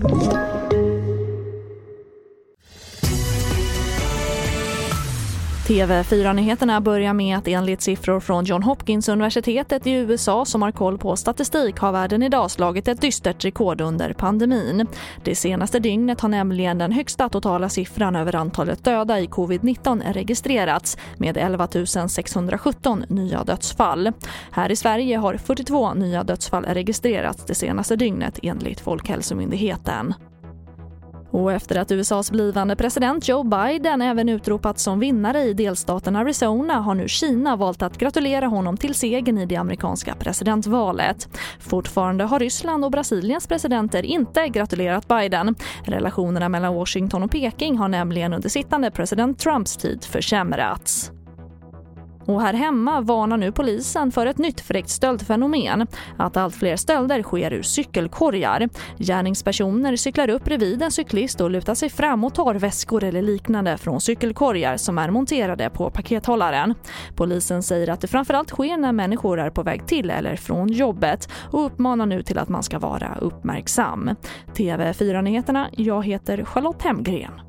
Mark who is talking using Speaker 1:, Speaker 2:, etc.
Speaker 1: Thank you. TV4-nyheterna börjar med att enligt siffror från John Hopkins universitetet i USA som har koll på statistik har världen idag slagit ett dystert rekord under pandemin. Det senaste dygnet har nämligen den högsta totala siffran över antalet döda i covid-19 registrerats med 11 617 nya dödsfall. Här i Sverige har 42 nya dödsfall registrerats det senaste dygnet enligt Folkhälsomyndigheten. Och efter att USAs blivande president Joe Biden även utropats som vinnare i delstaten Arizona har nu Kina valt att gratulera honom till segern i det amerikanska presidentvalet. Fortfarande har Ryssland och Brasiliens presidenter inte gratulerat Biden. Relationerna mellan Washington och Peking har nämligen under sittande president Trumps tid försämrats. Och här hemma varnar nu polisen för ett nytt fräckt stöldfenomen. Att allt fler stölder sker ur cykelkorgar. Gärningspersoner cyklar upp bredvid en cyklist och lutar sig fram och tar väskor eller liknande från cykelkorgar som är monterade på pakethållaren. Polisen säger att det framförallt sker när människor är på väg till eller från jobbet och uppmanar nu till att man ska vara uppmärksam. TV4-nyheterna, jag heter Charlotte Hemgren.